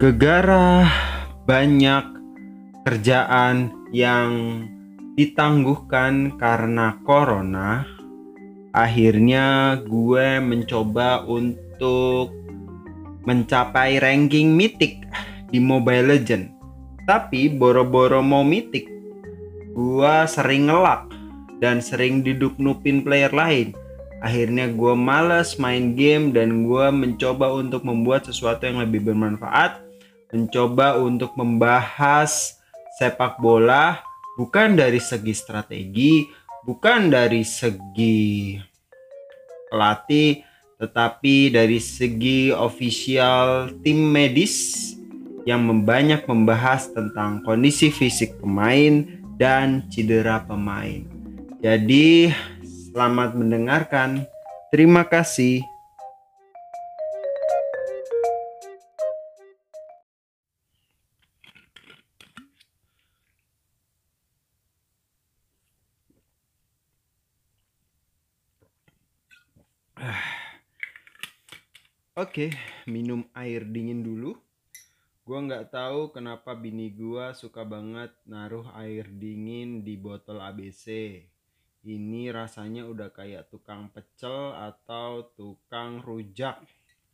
Gegara banyak kerjaan yang ditangguhkan karena corona. Akhirnya gue mencoba untuk mencapai ranking mitik di Mobile Legend. Tapi boro-boro mau mitik, gue sering ngelak dan sering diduknupin player lain. Akhirnya gue males main game dan gue mencoba untuk membuat sesuatu yang lebih bermanfaat. Mencoba untuk membahas sepak bola bukan dari segi strategi, bukan dari segi pelatih, tetapi dari segi official tim medis yang membanyak membahas tentang kondisi fisik pemain dan cedera pemain. Jadi, selamat mendengarkan. Terima kasih. Oke, minum air dingin dulu. Gua nggak tahu kenapa bini gua suka banget naruh air dingin di botol ABC. Ini rasanya udah kayak tukang pecel atau tukang rujak.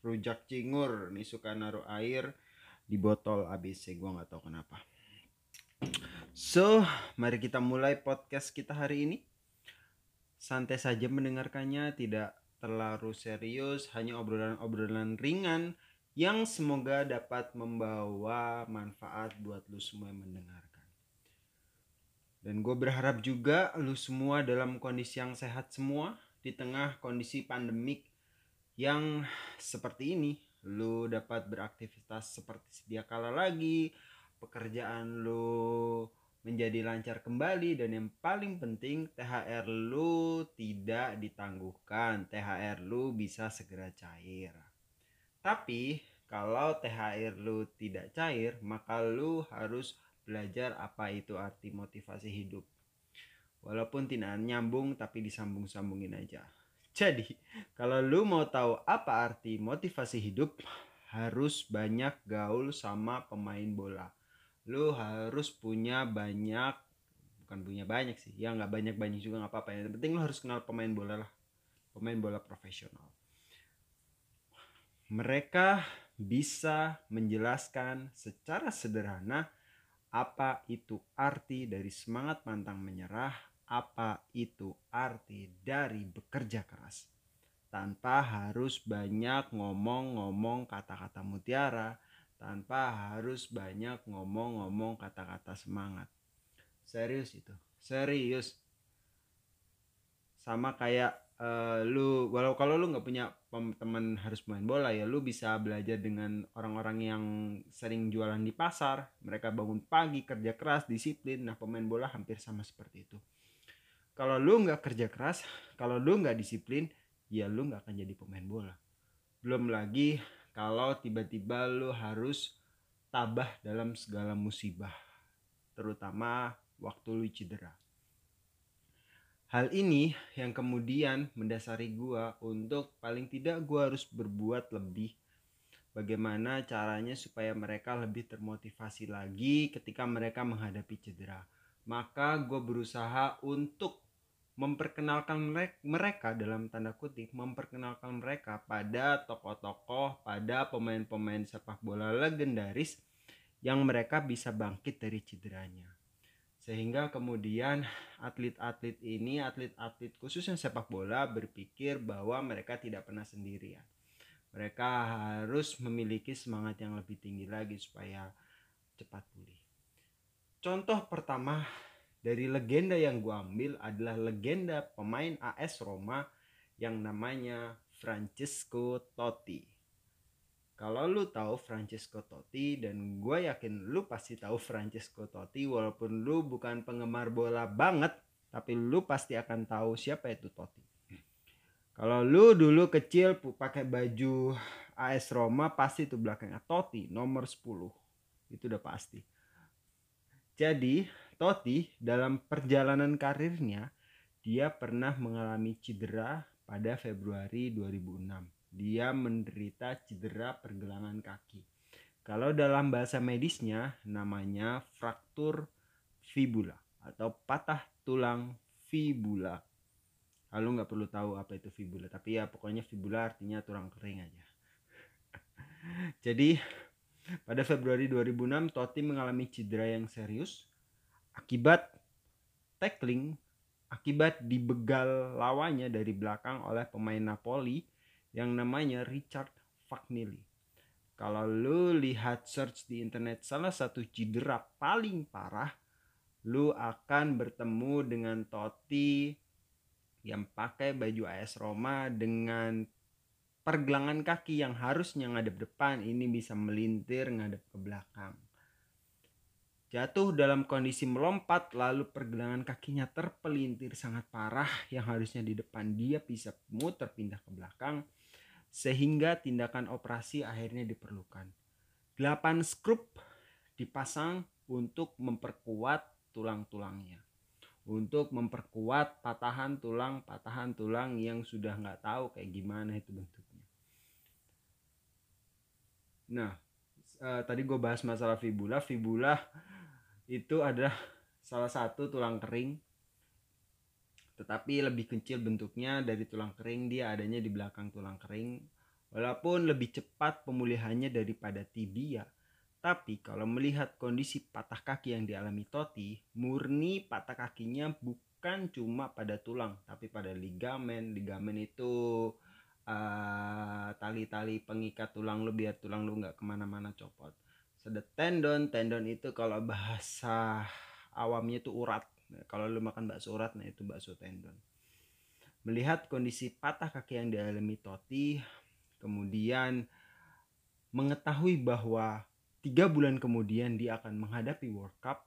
Rujak cingur nih suka naruh air di botol ABC. Gua nggak tahu kenapa. So, mari kita mulai podcast kita hari ini. Santai saja mendengarkannya, tidak terlalu serius, hanya obrolan-obrolan ringan yang semoga dapat membawa manfaat buat lu semua yang mendengarkan. Dan gue berharap juga lu semua dalam kondisi yang sehat semua di tengah kondisi pandemik yang seperti ini. Lu dapat beraktivitas seperti sedia kala lagi, pekerjaan lu menjadi lancar kembali dan yang paling penting THR lu tidak ditangguhkan. THR lu bisa segera cair. Tapi kalau THR lu tidak cair, maka lu harus belajar apa itu arti motivasi hidup. Walaupun tidak nyambung tapi disambung-sambungin aja. Jadi, kalau lu mau tahu apa arti motivasi hidup, harus banyak gaul sama pemain bola lu harus punya banyak bukan punya banyak sih ya nggak banyak banyak juga nggak apa-apa yang penting lu harus kenal pemain bola lah pemain bola profesional. Mereka bisa menjelaskan secara sederhana apa itu arti dari semangat pantang menyerah apa itu arti dari bekerja keras. Tanpa harus banyak ngomong-ngomong kata-kata mutiara tanpa harus banyak ngomong-ngomong kata-kata semangat. Serius itu, serius. Sama kayak uh, lu, walau kalau lu nggak punya teman harus main bola ya, lu bisa belajar dengan orang-orang yang sering jualan di pasar. Mereka bangun pagi, kerja keras, disiplin. Nah pemain bola hampir sama seperti itu. Kalau lu nggak kerja keras, kalau lu nggak disiplin, ya lu nggak akan jadi pemain bola. Belum lagi kalau tiba-tiba lu harus tabah dalam segala musibah, terutama waktu lu cedera. Hal ini yang kemudian mendasari gua untuk paling tidak gua harus berbuat lebih bagaimana caranya supaya mereka lebih termotivasi lagi ketika mereka menghadapi cedera. Maka gue berusaha untuk memperkenalkan mereka dalam tanda kutip memperkenalkan mereka pada tokoh-tokoh pada pemain-pemain sepak bola legendaris yang mereka bisa bangkit dari cederanya. Sehingga kemudian atlet-atlet ini atlet-atlet khususnya sepak bola berpikir bahwa mereka tidak pernah sendirian. Mereka harus memiliki semangat yang lebih tinggi lagi supaya cepat pulih. Contoh pertama dari legenda yang gue ambil adalah legenda pemain AS Roma yang namanya Francesco Totti. Kalau lu tahu Francesco Totti dan gue yakin lu pasti tahu Francesco Totti walaupun lu bukan penggemar bola banget tapi lu pasti akan tahu siapa itu Totti. Kalau lu dulu kecil pakai baju AS Roma pasti itu belakangnya Totti nomor 10. Itu udah pasti. Jadi Totti dalam perjalanan karirnya dia pernah mengalami cedera pada Februari 2006. Dia menderita cedera pergelangan kaki. Kalau dalam bahasa medisnya namanya fraktur fibula atau patah tulang fibula. Lalu nggak perlu tahu apa itu fibula, tapi ya pokoknya fibula artinya tulang kering aja. Jadi pada Februari 2006 Totti mengalami cedera yang serius akibat tackling akibat dibegal lawannya dari belakang oleh pemain Napoli yang namanya Richard Fagnilli. Kalau lu lihat search di internet salah satu cedera paling parah, lu akan bertemu dengan Totti yang pakai baju AS Roma dengan pergelangan kaki yang harusnya ngadep depan ini bisa melintir ngadep ke belakang. Jatuh dalam kondisi melompat lalu pergelangan kakinya terpelintir sangat parah yang harusnya di depan dia bisa muter pindah ke belakang sehingga tindakan operasi akhirnya diperlukan. 8 skrup dipasang untuk memperkuat tulang-tulangnya. Untuk memperkuat patahan tulang-patahan tulang yang sudah nggak tahu kayak gimana itu bentuknya. Nah, eh, tadi gue bahas masalah fibula. Fibula itu adalah salah satu tulang kering. Tetapi lebih kecil bentuknya dari tulang kering dia adanya di belakang tulang kering. Walaupun lebih cepat pemulihannya daripada tibia tapi kalau melihat kondisi patah kaki yang dialami Totti murni patah kakinya bukan cuma pada tulang tapi pada ligamen. Ligamen itu uh, tali-tali uh, pengikat tulang lu biar tulang lu nggak ke mana-mana copot sedet tendon tendon itu kalau bahasa awamnya itu urat kalau lu makan bakso urat, nah itu bakso tendon. Melihat kondisi patah kaki yang dialami Totti, kemudian mengetahui bahwa tiga bulan kemudian dia akan menghadapi World Cup,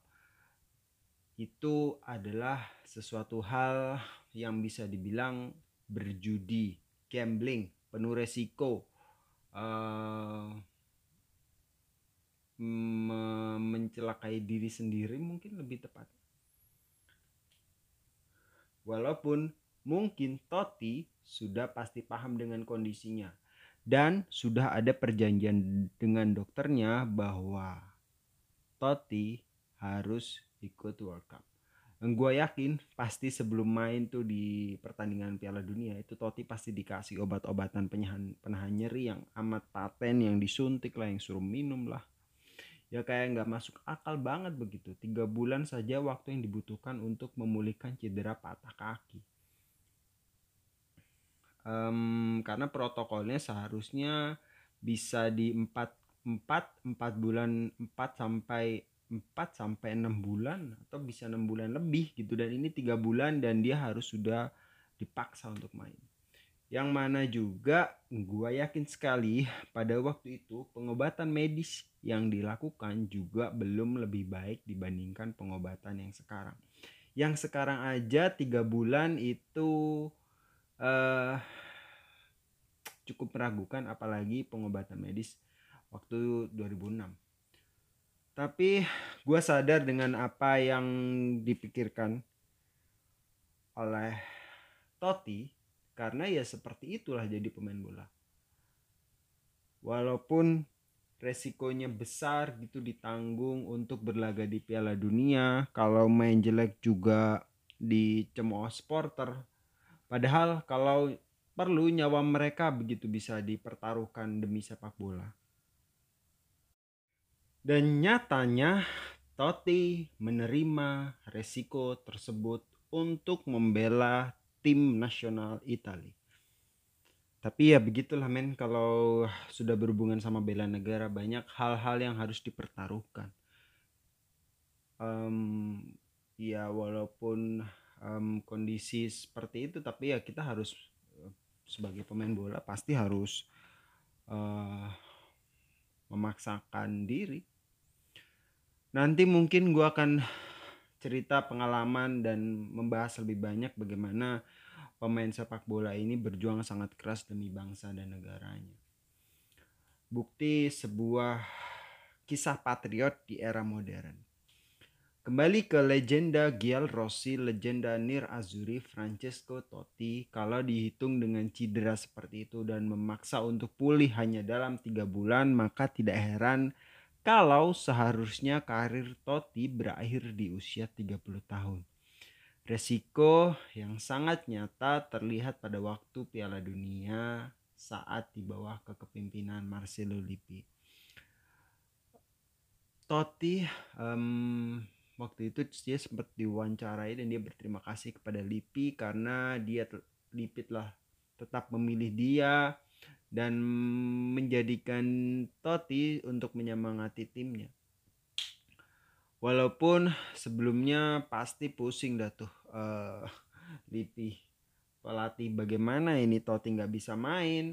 itu adalah sesuatu hal yang bisa dibilang berjudi, gambling, penuh resiko, uh, mencelakai diri sendiri mungkin lebih tepat Walaupun mungkin Totti sudah pasti paham dengan kondisinya dan sudah ada perjanjian dengan dokternya bahwa Totti harus ikut World Cup. Gue yakin pasti sebelum main tuh di pertandingan Piala Dunia itu Totti pasti dikasih obat-obatan penahan, penahan nyeri yang amat paten yang disuntik lah yang suruh minum lah ya kayak nggak masuk akal banget begitu. Tiga bulan saja waktu yang dibutuhkan untuk memulihkan cedera patah kaki. Um, karena protokolnya seharusnya bisa di empat empat empat bulan empat sampai empat sampai enam bulan atau bisa enam bulan lebih gitu. Dan ini tiga bulan dan dia harus sudah dipaksa untuk main. Yang mana juga gua yakin sekali pada waktu itu pengobatan medis yang dilakukan juga belum lebih baik dibandingkan pengobatan yang sekarang. Yang sekarang aja tiga bulan itu uh, cukup meragukan apalagi pengobatan medis waktu 2006. Tapi gue sadar dengan apa yang dipikirkan oleh Totti karena ya seperti itulah jadi pemain bola. Walaupun resikonya besar gitu ditanggung untuk berlaga di Piala Dunia, kalau main jelek juga dicemooh supporter. Padahal kalau perlu nyawa mereka begitu bisa dipertaruhkan demi sepak bola. Dan nyatanya Totti menerima resiko tersebut untuk membela tim nasional Italia. Tapi ya begitulah men kalau sudah berhubungan sama bela negara banyak hal-hal yang harus dipertaruhkan. Um, ya walaupun um, kondisi seperti itu tapi ya kita harus sebagai pemain bola pasti harus uh, memaksakan diri. Nanti mungkin gue akan cerita pengalaman dan membahas lebih banyak bagaimana pemain sepak bola ini berjuang sangat keras demi bangsa dan negaranya. Bukti sebuah kisah patriot di era modern. Kembali ke legenda Gial Rossi, legenda Nir Azzurri, Francesco Totti, kalau dihitung dengan cedera seperti itu dan memaksa untuk pulih hanya dalam tiga bulan, maka tidak heran kalau seharusnya karir Totti berakhir di usia 30 tahun. Resiko yang sangat nyata terlihat pada waktu Piala Dunia saat di bawah kepemimpinan Marcelo Lippi. Totti um, waktu itu dia sempat diwawancarai dan dia berterima kasih kepada Lippi karena dia Lippi telah tetap memilih dia dan menjadikan Totti untuk menyemangati timnya. Walaupun sebelumnya pasti pusing dah tuh uh, Lippi pelatih bagaimana ini Totti nggak bisa main?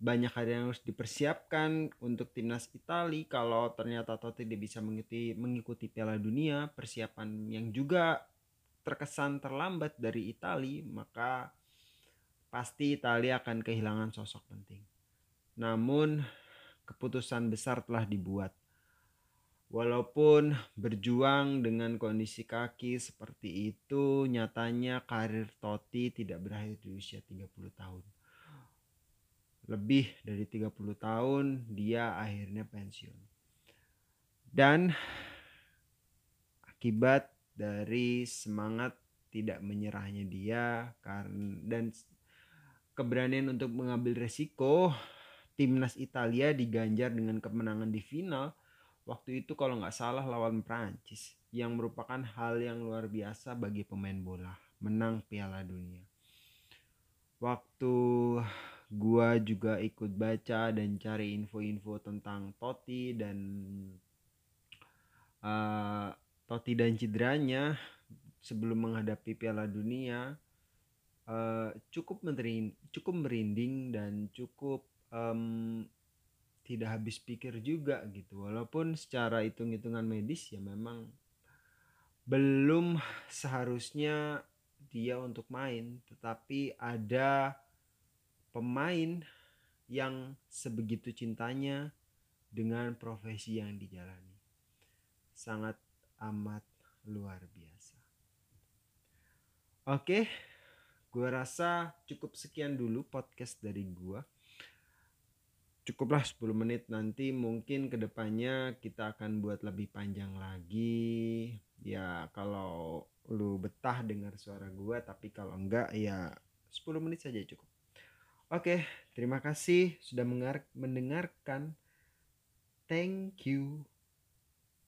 Banyak hal yang harus dipersiapkan untuk timnas Italia kalau ternyata Totti dia bisa mengikuti mengikuti Piala Dunia. Persiapan yang juga terkesan terlambat dari Italia maka pasti Italia akan kehilangan sosok penting. Namun keputusan besar telah dibuat Walaupun berjuang dengan kondisi kaki seperti itu, nyatanya karir Totti tidak berakhir di usia 30 tahun. Lebih dari 30 tahun dia akhirnya pensiun. Dan akibat dari semangat tidak menyerahnya dia karena dan keberanian untuk mengambil resiko, timnas Italia diganjar dengan kemenangan di final waktu itu kalau nggak salah lawan Prancis yang merupakan hal yang luar biasa bagi pemain bola menang Piala Dunia. Waktu gua juga ikut baca dan cari info-info tentang Totti dan uh, Totti dan cederanya sebelum menghadapi Piala Dunia uh, cukup merinding, cukup merinding dan cukup um, tidak habis pikir juga gitu. Walaupun secara hitung-hitungan medis ya memang belum seharusnya dia untuk main tetapi ada pemain yang sebegitu cintanya dengan profesi yang dijalani. Sangat amat luar biasa. Oke gue rasa cukup sekian dulu podcast dari gue cukuplah 10 menit. Nanti mungkin ke depannya kita akan buat lebih panjang lagi. Ya kalau lu betah dengar suara gua tapi kalau enggak ya 10 menit saja cukup. Oke terima kasih sudah mendengarkan. Thank you